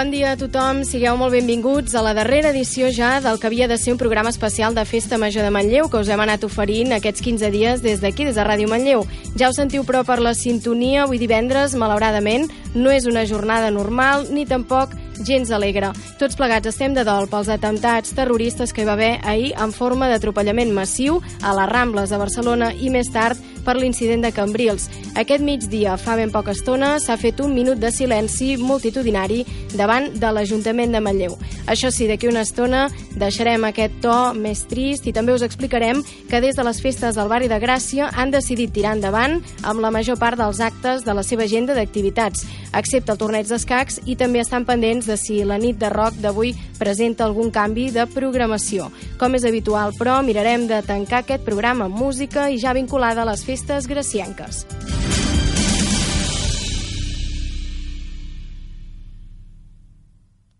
Bon dia a tothom, sigueu molt benvinguts a la darrera edició ja del que havia de ser un programa especial de Festa Major de Manlleu que us hem anat oferint aquests 15 dies des d'aquí, des de Ràdio Manlleu. Ja ho sentiu però per la sintonia, avui divendres, malauradament, no és una jornada normal ni tampoc gens alegre. Tots plegats estem de dol pels atemptats terroristes que hi va haver ahir en forma d'atropellament massiu a les Rambles de Barcelona i més tard per l'incident de Cambrils. Aquest migdia, fa ben poca estona, s'ha fet un minut de silenci multitudinari davant de l'Ajuntament de Manlleu. Això sí, d'aquí una estona deixarem aquest to més trist i també us explicarem que des de les festes del barri de Gràcia han decidit tirar endavant amb la major part dels actes de la seva agenda d'activitats, excepte el torneig d'escacs i també estan pendents de si la nit de rock d'avui presenta algun canvi de programació. Com és habitual, però, mirarem de tancar aquest programa amb música i ja vinculada a les festes festes gracianques.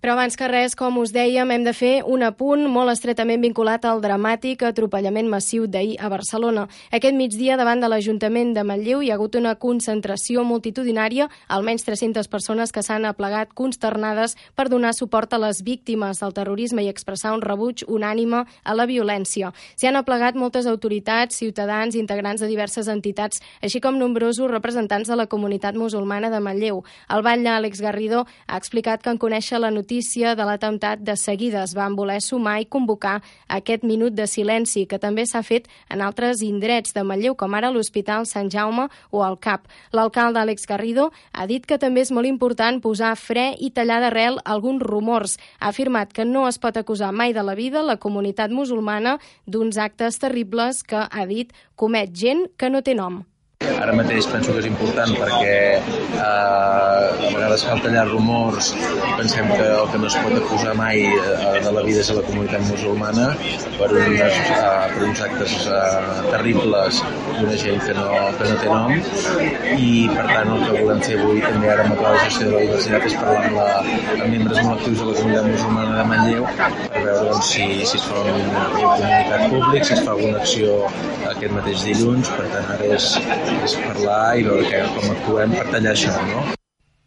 Però abans que res, com us dèiem, hem de fer un apunt molt estretament vinculat al dramàtic atropellament massiu d'ahir a Barcelona. Aquest migdia, davant de l'Ajuntament de Manlleu, hi ha hagut una concentració multitudinària, almenys 300 persones que s'han aplegat consternades per donar suport a les víctimes del terrorisme i expressar un rebuig unànime a la violència. S'hi han aplegat moltes autoritats, ciutadans, integrants de diverses entitats, així com nombrosos representants de la comunitat musulmana de Manlleu. El batlle Àlex Garrido ha explicat que en conèixer la notícia notícia de l'atemptat, de seguida es van voler sumar i convocar aquest minut de silenci, que també s'ha fet en altres indrets de Manlleu, com ara l'Hospital Sant Jaume o el CAP. L'alcalde Àlex Garrido ha dit que també és molt important posar fre i tallar d'arrel alguns rumors. Ha afirmat que no es pot acusar mai de la vida la comunitat musulmana d'uns actes terribles que, ha dit, comet gent que no té nom. Ara mateix penso que és important perquè eh, vegades cal tallar rumors i pensem que el que no es pot acusar mai eh, de la vida és a la comunitat musulmana per, unes, eh, per uns actes eh, terribles d'una gent que no, que no té nom i per tant el que volem fer avui també ara amb de gestió de la diversitat és parlar amb, la, amb membres molt actius de la comunitat musulmana de Manlleu per veure doncs, si, si es fa un, un comunicat públic, si es fa alguna acció aquest mateix dilluns, per tant ara és, és parlar i veure com actuem per tallar això, no?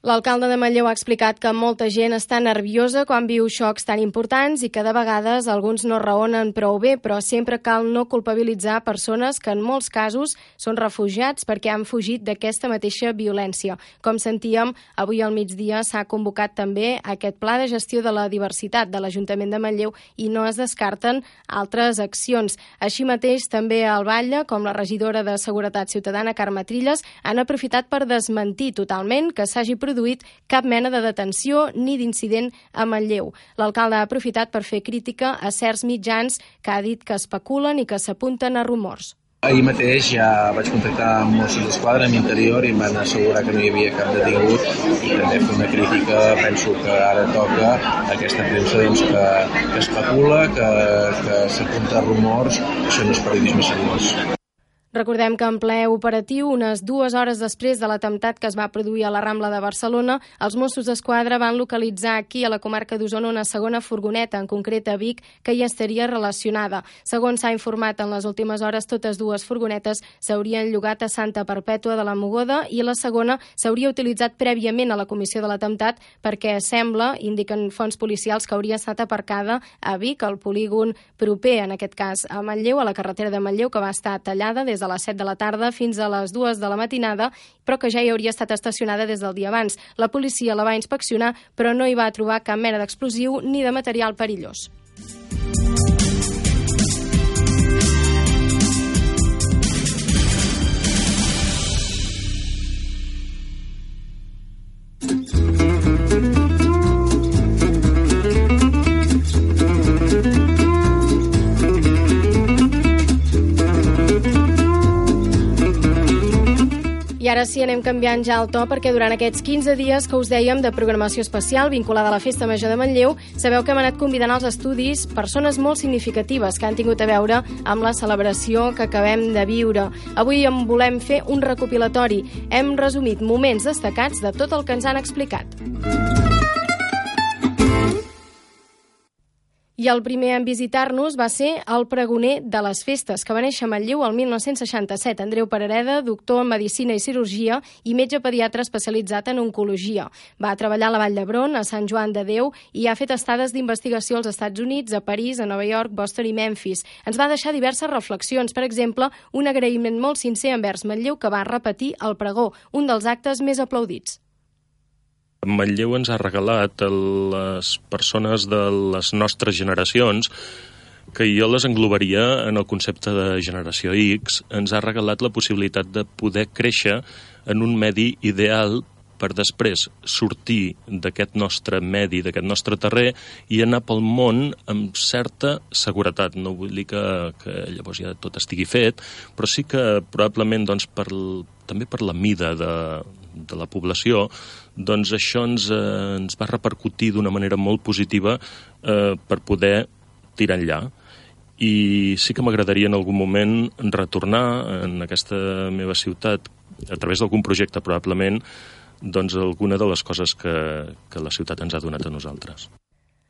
L'alcalde de Manlleu ha explicat que molta gent està nerviosa quan viu xocs tan importants i que de vegades alguns no raonen prou bé, però sempre cal no culpabilitzar persones que en molts casos són refugiats perquè han fugit d'aquesta mateixa violència. Com sentíem, avui al migdia s'ha convocat també aquest pla de gestió de la diversitat de l'Ajuntament de Manlleu i no es descarten altres accions. Així mateix, també al Batlle, com la regidora de Seguretat Ciutadana, Carme Trilles, han aprofitat per desmentir totalment que s'hagi produït produït cap mena de detenció ni d'incident a Manlleu. L'alcalde ha aprofitat per fer crítica a certs mitjans que ha dit que especulen i que s'apunten a rumors. Ahir mateix ja vaig contactar amb Mossos d'Esquadra, amb Interior, i em van assegurar que no hi havia cap detingut i també fer una crítica, penso que ara toca aquesta premsa doncs, que, que especula, que, que s'apunta a rumors, això no és periodisme seriós. Recordem que en ple operatiu, unes dues hores després de l'atemptat que es va produir a la Rambla de Barcelona, els Mossos d'Esquadra van localitzar aquí a la comarca d'Osona una segona furgoneta, en concret a Vic, que hi estaria relacionada. Segons s'ha informat en les últimes hores, totes dues furgonetes s'haurien llogat a Santa Perpètua de la Mogoda i la segona s'hauria utilitzat prèviament a la comissió de l'atemptat perquè sembla, indiquen fons policials, que hauria estat aparcada a Vic, al polígon proper, en aquest cas a Manlleu, a la carretera de Manlleu, que va estar tallada des de les 7 de la tarda fins a les 2 de la matinada, però que ja hi hauria estat estacionada des del dia abans. La policia la va inspeccionar, però no hi va trobar cap mena d'explosiu ni de material perillós. Ara sí, anem canviant ja el to perquè durant aquests 15 dies que us dèiem de programació especial vinculada a la Festa Major de Manlleu, sabeu que hem anat convidant als estudis persones molt significatives que han tingut a veure amb la celebració que acabem de viure. Avui en volem fer un recopilatori. Hem resumit moments destacats de tot el que ens han explicat. I el primer en visitar-nos va ser el pregoner de les festes, que va néixer a Manlleu el 1967. Andreu Parareda, doctor en Medicina i Cirurgia i metge pediatre especialitzat en Oncologia. Va treballar a la Vall d'Hebron, a Sant Joan de Déu, i ha fet estades d'investigació als Estats Units, a París, a Nova York, Boston i Memphis. Ens va deixar diverses reflexions, per exemple, un agraïment molt sincer envers Manlleu que va repetir el pregó, un dels actes més aplaudits. Manlleu ens ha regalat a les persones de les nostres generacions que jo les englobaria en el concepte de generació X, ens ha regalat la possibilitat de poder créixer en un medi ideal per després sortir d'aquest nostre medi, d'aquest nostre terrer i anar pel món amb certa seguretat. No vull dir que, que llavors ja tot estigui fet, però sí que probablement doncs, per, també per la mida de, de la població, doncs això ens, eh, ens va repercutir d'una manera molt positiva eh, per poder tirar enllà. I sí que m'agradaria en algun moment retornar en aquesta meva ciutat, a través d'algun projecte probablement, doncs alguna de les coses que, que la ciutat ens ha donat a nosaltres.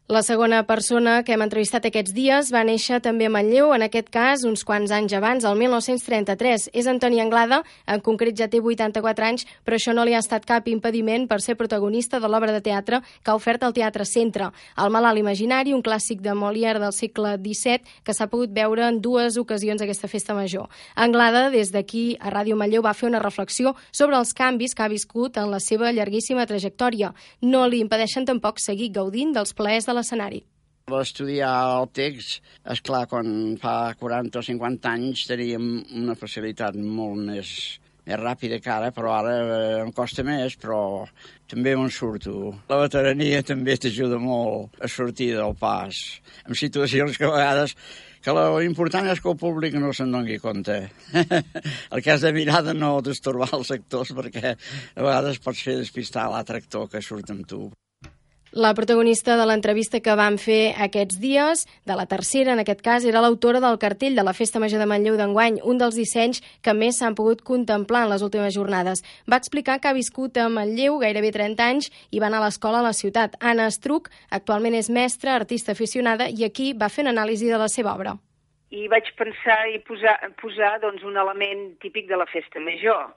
La segona persona que hem entrevistat aquests dies va néixer també a Manlleu, en aquest cas uns quants anys abans, el 1933. És Antoni Anglada, en concret ja té 84 anys, però això no li ha estat cap impediment per ser protagonista de l'obra de teatre que ha ofert el Teatre Centre. El malalt imaginari, un clàssic de Molière del segle XVII, que s'ha pogut veure en dues ocasions aquesta festa major. Anglada, des d'aquí a Ràdio Manlleu, va fer una reflexió sobre els canvis que ha viscut en la seva llarguíssima trajectòria. No li impedeixen tampoc seguir gaudint dels plaers de l'escenari. Va estudiar el text, és clar, quan fa 40 o 50 anys teníem una facilitat molt més, més ràpida que ara, però ara eh, em costa més, però també me'n surto. La veterania també t'ajuda molt a sortir del pas, en situacions que a vegades que l'important és que el públic no se'n doni compte. el que has de mirar de no destorbar els actors perquè a vegades pots fer despistar l'altre actor que surt amb tu. La protagonista de l'entrevista que vam fer aquests dies, de la tercera en aquest cas, era l'autora del cartell de la Festa Major de Manlleu d'enguany, un dels dissenys que més s'han pogut contemplar en les últimes jornades. Va explicar que ha viscut a Manlleu gairebé 30 anys i va anar a l'escola a la ciutat. Anna Estruc actualment és mestra, artista aficionada i aquí va fer una anàlisi de la seva obra. I vaig pensar i posar, posar doncs, un element típic de la Festa Major.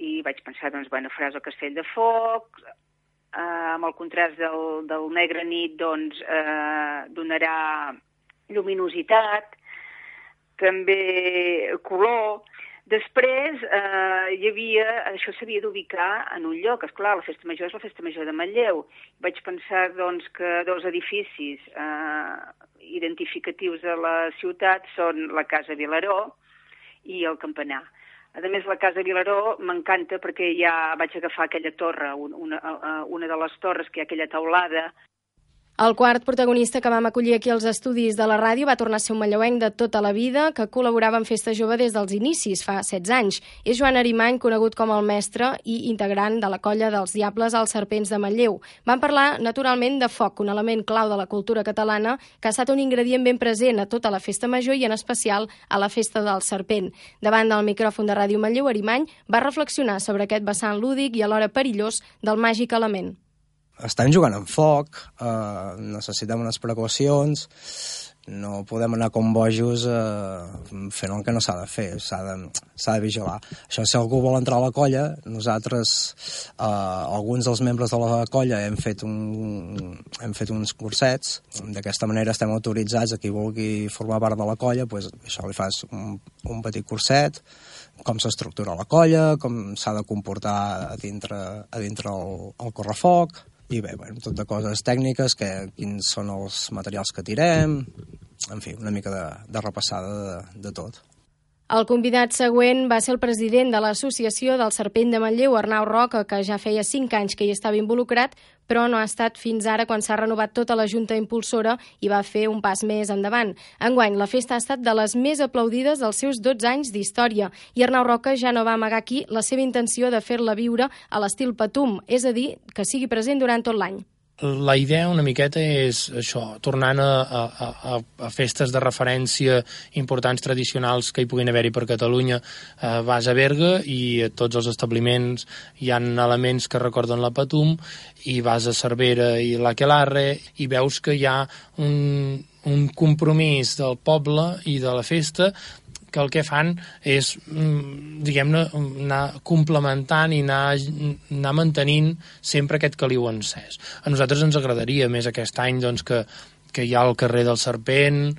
I vaig pensar, doncs, bueno, faràs el castell de foc, eh, amb el contrast del, del negre nit doncs, eh, donarà lluminositat, també color. Després eh, hi havia, això s'havia d'ubicar en un lloc, és clar, la Festa Major és la Festa Major de Manlleu. Vaig pensar doncs, que dos edificis eh, identificatius de la ciutat són la Casa Vilaró i el Campanar. A més, la Casa Vilaró m'encanta perquè ja vaig agafar aquella torre, una, una de les torres que hi ha aquella taulada, el quart protagonista que vam acollir aquí als estudis de la ràdio va tornar a ser un malleuenc de tota la vida que col·laborava en Festa Jove des dels inicis, fa 16 anys. És Joan Arimany, conegut com el mestre i integrant de la colla dels Diables als Serpents de Manlleu. Vam parlar, naturalment, de foc, un element clau de la cultura catalana que ha estat un ingredient ben present a tota la Festa Major i en especial a la Festa del Serpent. Davant del micròfon de Ràdio Manlleu, Arimany va reflexionar sobre aquest vessant lúdic i alhora perillós del màgic element estem jugant amb foc, eh, necessitem unes precaucions, no podem anar com bojos eh, fent el que no s'ha de fer, s'ha de, de vigilar. Això, si algú vol entrar a la colla, nosaltres, eh, alguns dels membres de la colla, hem fet, un, hem fet uns cursets, d'aquesta manera estem autoritzats a qui vulgui formar part de la colla, pues, això li fas un, un petit curset, com s'estructura la colla, com s'ha de comportar a dintre, a dintre el, el correfoc, i bé, bueno, tot de coses tècniques, que, quins són els materials que tirem, en fi, una mica de, de repassada de, de tot. El convidat següent va ser el president de l'Associació del Serpent de Manlleu, Arnau Roca, que ja feia cinc anys que hi estava involucrat, però no ha estat fins ara quan s'ha renovat tota la Junta Impulsora i va fer un pas més endavant. Enguany, la festa ha estat de les més aplaudides dels seus 12 anys d'història i Arnau Roca ja no va amagar aquí la seva intenció de fer-la viure a l'estil Patum, és a dir, que sigui present durant tot l'any. La idea una miqueta és això, tornant a, a, a, a festes de referència importants tradicionals que hi puguin haver-hi per Catalunya. Eh, vas a Berga i a tots els establiments hi han elements que recorden la Patum i vas a Cervera i la Quelarre i veus que hi ha un, un compromís del poble i de la festa que el que fan és, mm, diguem-ne, anar complementant i anar, anar mantenint sempre aquest caliu encès. A nosaltres ens agradaria més aquest any doncs, que, que hi ha el carrer del Serpent,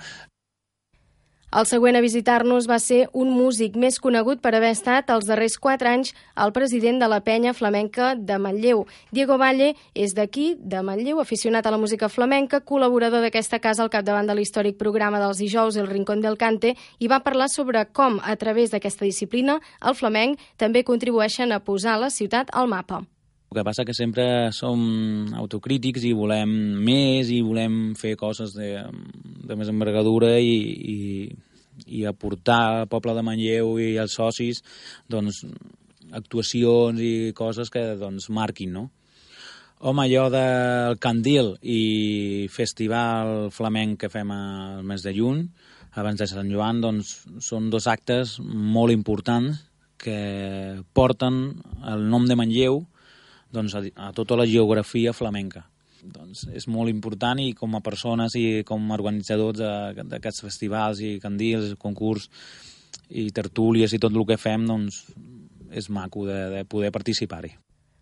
el següent a visitar-nos va ser un músic més conegut per haver estat els darrers quatre anys el president de la penya flamenca de Manlleu. Diego Valle és d'aquí, de Manlleu, aficionat a la música flamenca, col·laborador d'aquesta casa al capdavant de l'històric programa dels dijous El Rincón del Cante i va parlar sobre com, a través d'aquesta disciplina, el flamenc també contribueixen a posar la ciutat al mapa. El que passa que sempre som autocrítics i volem més i volem fer coses de, de més envergadura i, i, i aportar al poble de Manlleu i als socis doncs, actuacions i coses que doncs, marquin, no? Home, allò del Candil i festival flamenc que fem al mes de juny, abans de Sant Joan, doncs, són dos actes molt importants que porten el nom de Manlleu doncs, a, a tota la geografia flamenca. Doncs és molt important i com a persones i com a organitzadors d'aquests festivals i candils, concurs i tertúlies i tot el que fem, doncs és maco de, de poder participar-hi.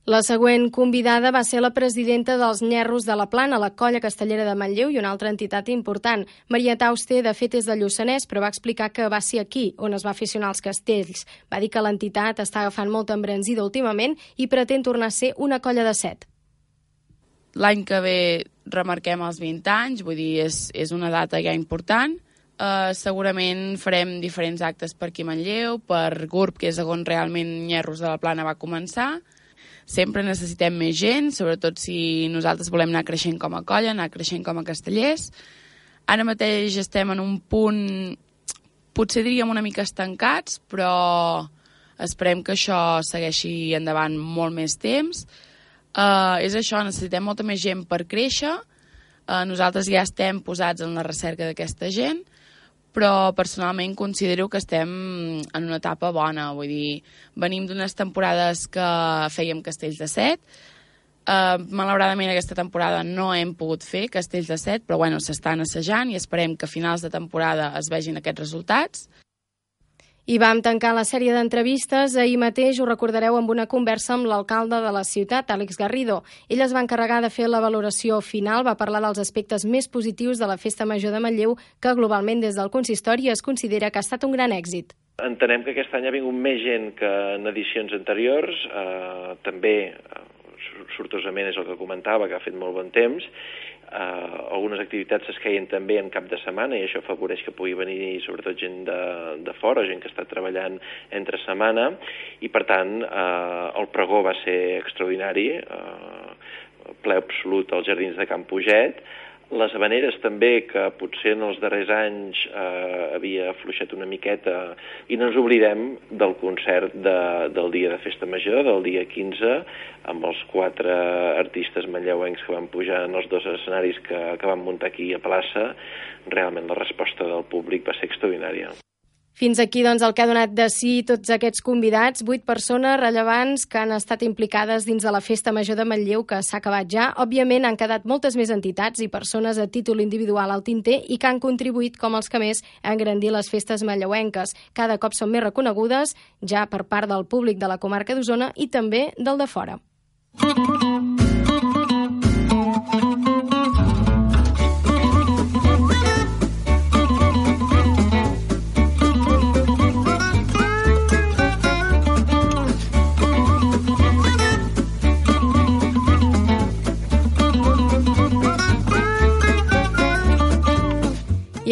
La següent convidada va ser la presidenta dels Nyerros de la Plana, la colla castellera de Manlleu i una altra entitat important. Maria Tauste, de fet, és de Lluçanès, però va explicar que va ser aquí on es va aficionar als castells. Va dir que l'entitat està agafant molta embranzida últimament i pretén tornar a ser una colla de set. L'any que ve remarquem els 20 anys, vull dir, és, és una data ja important. Uh, segurament farem diferents actes per aquí a Manlleu, per GURB, que és on realment Nyerros de la Plana va començar, sempre necessitem més gent, sobretot si nosaltres volem anar creixent com a colla, anar creixent com a castellers. Ara mateix estem en un punt, potser diríem una mica estancats, però esperem que això segueixi endavant molt més temps. Uh, és això, necessitem molta més gent per créixer. Uh, nosaltres ja estem posats en la recerca d'aquesta gent però personalment considero que estem en una etapa bona, vull dir, venim d'unes temporades que fèiem castells de set, uh, malauradament aquesta temporada no hem pogut fer castells de set, però bueno, s'estan assajant i esperem que a finals de temporada es vegin aquests resultats. I vam tancar la sèrie d'entrevistes. Ahir mateix ho recordareu amb una conversa amb l'alcalde de la ciutat, Àlex Garrido. Ell es va encarregar de fer la valoració final, va parlar dels aspectes més positius de la Festa Major de Manlleu, que globalment des del consistori es considera que ha estat un gran èxit. Entenem que aquest any ha vingut més gent que en edicions anteriors, eh, també eh, sortosament és el que comentava, que ha fet molt bon temps, eh, algunes activitats es queien també en cap de setmana i això afavoreix que pugui venir sobretot gent de, de fora, gent que està treballant entre setmana. I per tant eh, el pregó va ser extraordinari, eh, ple absolut als jardins de Can Puget, les habaneres també, que potser en els darrers anys eh, havia afluixat una miqueta, i no ens oblidem del concert de, del dia de Festa Major, del dia 15, amb els quatre artistes manlleuencs que van pujar en els dos escenaris que, que van muntar aquí a plaça. Realment la resposta del públic va ser extraordinària. Fins aquí doncs, el que ha donat de si tots aquests convidats, vuit persones rellevants que han estat implicades dins de la Festa Major de Manlleu, que s'ha acabat ja. Òbviament han quedat moltes més entitats i persones a títol individual al tinter i que han contribuït, com els que més, a engrandir les festes manlleuenques. Cada cop són més reconegudes, ja per part del públic de la comarca d'Osona i també del de fora.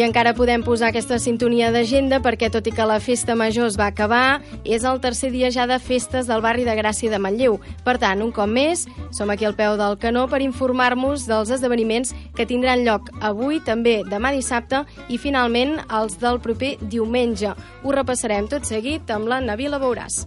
I encara podem posar aquesta sintonia d'agenda perquè, tot i que la festa major es va acabar, és el tercer dia ja de festes del barri de Gràcia de Manlleu. Per tant, un cop més, som aquí al peu del canó per informar-nos dels esdeveniments que tindran lloc avui, també demà dissabte i, finalment, els del proper diumenge. Ho repassarem tot seguit amb la Navila Beuràs.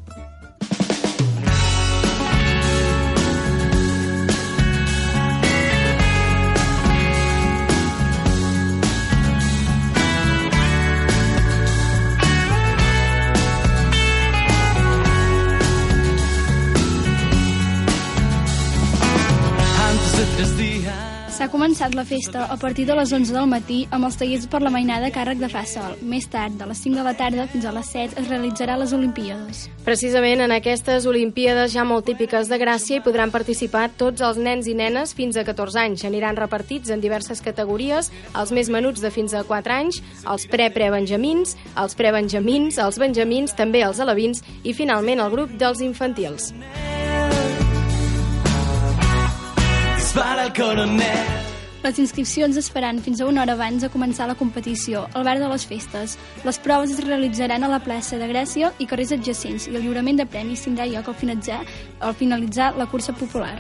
Començat la festa a partir de les 11 del matí amb els tallers per la mainada càrrec de Fa Sol. Més tard, de les 5 de la tarda fins a les 7, es realitzarà les Olimpíades. Precisament en aquestes Olimpíades ja molt típiques de Gràcia hi podran participar tots els nens i nenes fins a 14 anys. Aniran repartits en diverses categories, els més menuts de fins a 4 anys, els pre-pre-benjamins, els pre-benjamins, els benjamins, també els alevins i finalment el grup dels infantils. Dispara el coronel. Les inscripcions es faran fins a una hora abans de començar la competició, al bar de les festes. Les proves es realitzaran a la plaça de Gràcia i carrers adjacents i el lliurament de premis tindrà lloc al finalitzar, al finalitzar la cursa popular.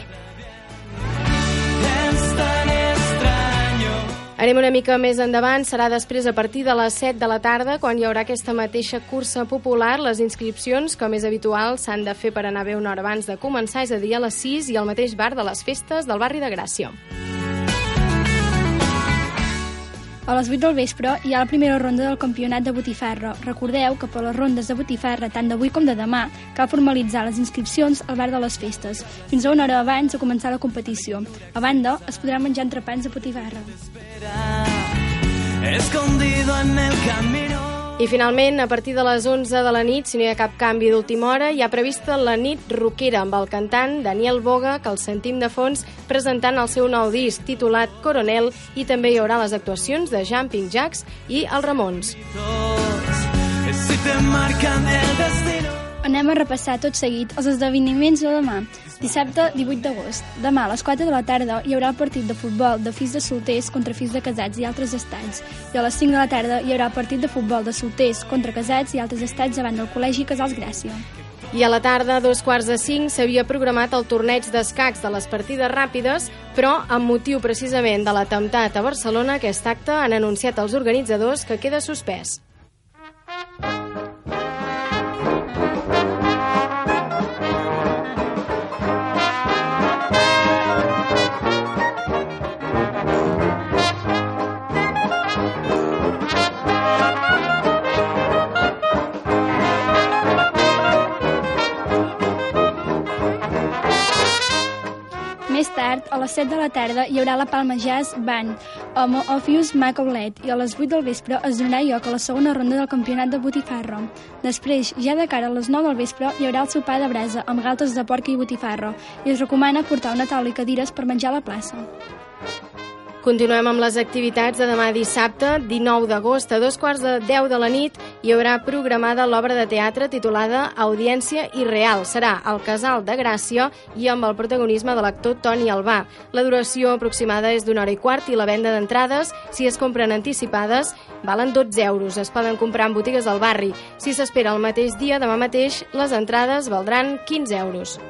Anem una mica més endavant, serà després a partir de les 7 de la tarda, quan hi haurà aquesta mateixa cursa popular. Les inscripcions, com és habitual, s'han de fer per anar bé una hora abans de començar, és a dir, a les 6 i al mateix bar de les festes del barri de Gràcia. A les 8 del vespre hi ha la primera ronda del campionat de botifarra. Recordeu que per les rondes de botifarra, tant d'avui com de demà, cal formalitzar les inscripcions al bar de les festes, fins a una hora abans de començar la competició. A banda, es podrà menjar entrepans de botifarra. Escondido en el camino i finalment, a partir de les 11 de la nit, si no hi ha cap canvi d'última hora, hi ha prevista la nit rockera amb el cantant Daniel Boga, que el sentim de fons presentant el seu nou disc titulat Coronel i també hi haurà les actuacions de Jumping Jacks i els Ramons. Si te marcan el destino Anem a repassar tot seguit els esdeveniments de demà. Dissabte, 18 d'agost. Demà, a les 4 de la tarda, hi haurà el partit de futbol de fills de solters contra fills de casats i altres estats. I a les 5 de la tarda hi haurà el partit de futbol de solters contra casats i altres estats davant del Col·legi Casals Gràcia. I a la tarda, a dos quarts de cinc, s'havia programat el torneig d'escacs de les partides ràpides, però amb motiu precisament de l'atemptat a Barcelona, aquest acte han anunciat els organitzadors que queda suspès. Més tard, a les 7 de la tarda, hi haurà la Palma Jazz Band amb Ophius Macaulet i a les 8 del vespre es donarà lloc a la segona ronda del campionat de botifarro. Després, ja de cara a les 9 del vespre, hi haurà el sopar de brasa amb galtes de porc i botifarro i es recomana portar una taula i cadires per menjar a la plaça. Continuem amb les activitats de demà dissabte, 19 d'agost, a dos quarts de 10 de la nit, hi haurà programada l'obra de teatre titulada Audiència Irreal. Serà al Casal de Gràcia i amb el protagonisme de l'actor Toni Albà. La duració aproximada és d'una hora i quart i la venda d'entrades, si es compren anticipades, valen 12 euros. Es poden comprar en botigues del barri. Si s'espera el mateix dia, demà mateix, les entrades valdran 15 euros.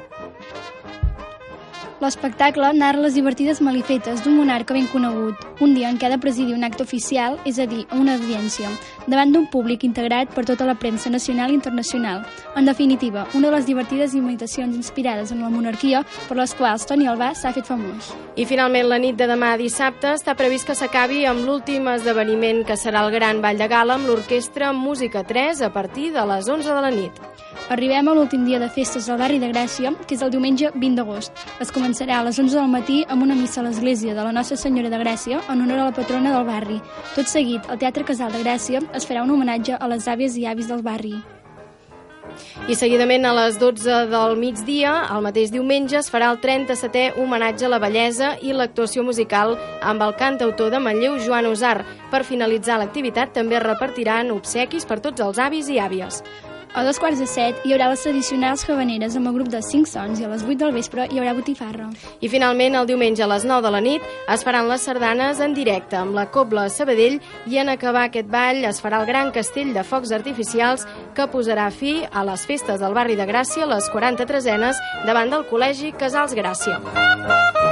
L'espectacle narra les divertides malifetes d'un monarca ben conegut, un dia en què ha de presidir un acte oficial, és a dir, una audiència, davant d'un públic integrat per tota la premsa nacional i internacional. En definitiva, una de les divertides imitacions inspirades en la monarquia per les quals Toni Albà s'ha fet famós. I finalment, la nit de demà dissabte està previst que s'acabi amb l'últim esdeveniment que serà el Gran Ball de Gala amb l'Orquestra Música 3 a partir de les 11 de la nit. Arribem a l'últim dia de festes al barri de Gràcia, que és el diumenge 20 d'agost. Es començarà a les 11 del matí amb una missa a l'església de la Nostra Senyora de Gràcia en honor a la patrona del barri. Tot seguit, al Teatre Casal de Gràcia es farà un homenatge a les àvies i avis del barri. I seguidament a les 12 del migdia, el mateix diumenge, es farà el 37è homenatge a la bellesa i l'actuació musical amb el cantautor de Manlleu, Joan Usar. Per finalitzar l'activitat també es repartiran obsequis per tots els avis i àvies. A dos quarts de set hi haurà les tradicionals javaneres amb el grup de 5 sons i a les 8 del vespre hi haurà botifarra. I finalment, el diumenge a les 9 de la nit es faran les sardanes en directe amb la Cobla Sabadell i en acabar aquest ball es farà el gran castell de focs artificials que posarà fi a les festes del barri de Gràcia, les 43enes, davant del Col·legi Casals Gràcia. I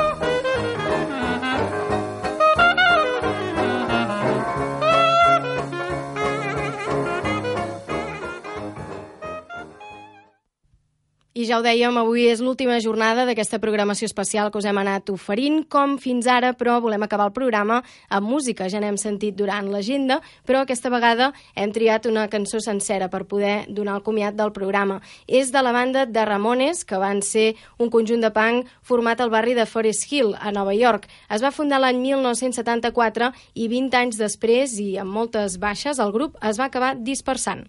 I ja ho dèiem, avui és l'última jornada d'aquesta programació especial que us hem anat oferint, com fins ara, però volem acabar el programa amb música. Ja n'hem sentit durant l'agenda, però aquesta vegada hem triat una cançó sencera per poder donar el comiat del programa. És de la banda de Ramones, que van ser un conjunt de punk format al barri de Forest Hill, a Nova York. Es va fundar l'any 1974 i 20 anys després i amb moltes baixes, el grup es va acabar dispersant.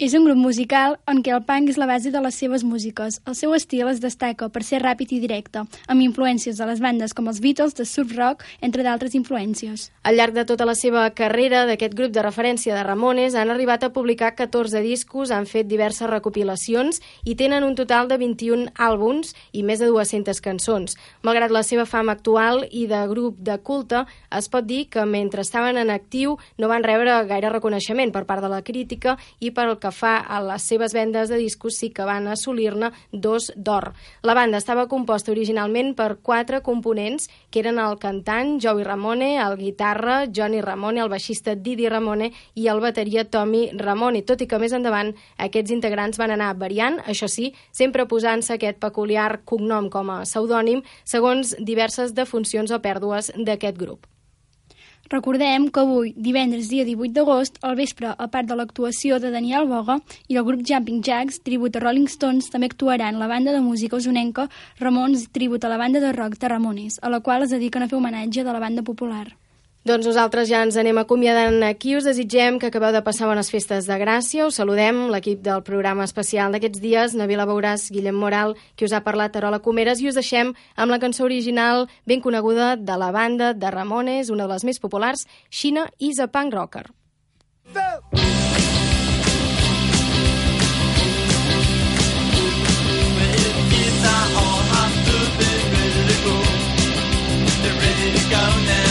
És un grup musical en què el punk és la base de les seves músiques. El seu estil es destaca per ser ràpid i directe, amb influències de les bandes com els Beatles, de surf rock, entre d'altres influències. Al llarg de tota la seva carrera d'aquest grup de referència de Ramones han arribat a publicar 14 discos, han fet diverses recopilacions i tenen un total de 21 àlbums i més de 200 cançons. Malgrat la seva fama actual i de grup de culte, es pot dir que mentre estaven en actiu no van rebre gaire reconeixement per part de la crítica i per el que fa a les seves vendes de discos sí que van assolir-ne dos d'or. La banda estava composta originalment per quatre components, que eren el cantant Joey Ramone, el guitarra Johnny Ramone, el baixista Didi Ramone i el bateria Tommy Ramone, tot i que més endavant aquests integrants van anar variant, això sí, sempre posant-se aquest peculiar cognom com a pseudònim segons diverses defuncions o pèrdues d'aquest grup. Recordem que avui, divendres dia 18 d'agost, al vespre, a part de l'actuació de Daniel Boga i el grup Jumping Jacks, tribut a Rolling Stones, també actuaran la banda de música usonenca Ramons, tribut a la banda de rock Ramones, a la qual es dediquen a fer homenatge de la banda popular. Doncs nosaltres ja ens anem acomiadant aquí. Us desitgem que acabeu de passar bones festes de Gràcia. Us saludem, l'equip del programa especial d'aquests dies, Navila Beuràs, Guillem Moral, qui us ha parlat, Arola Comeres, i us deixem amb la cançó original ben coneguda de la banda de Ramones, una de les més populars, Xina is a punk rocker. To go now,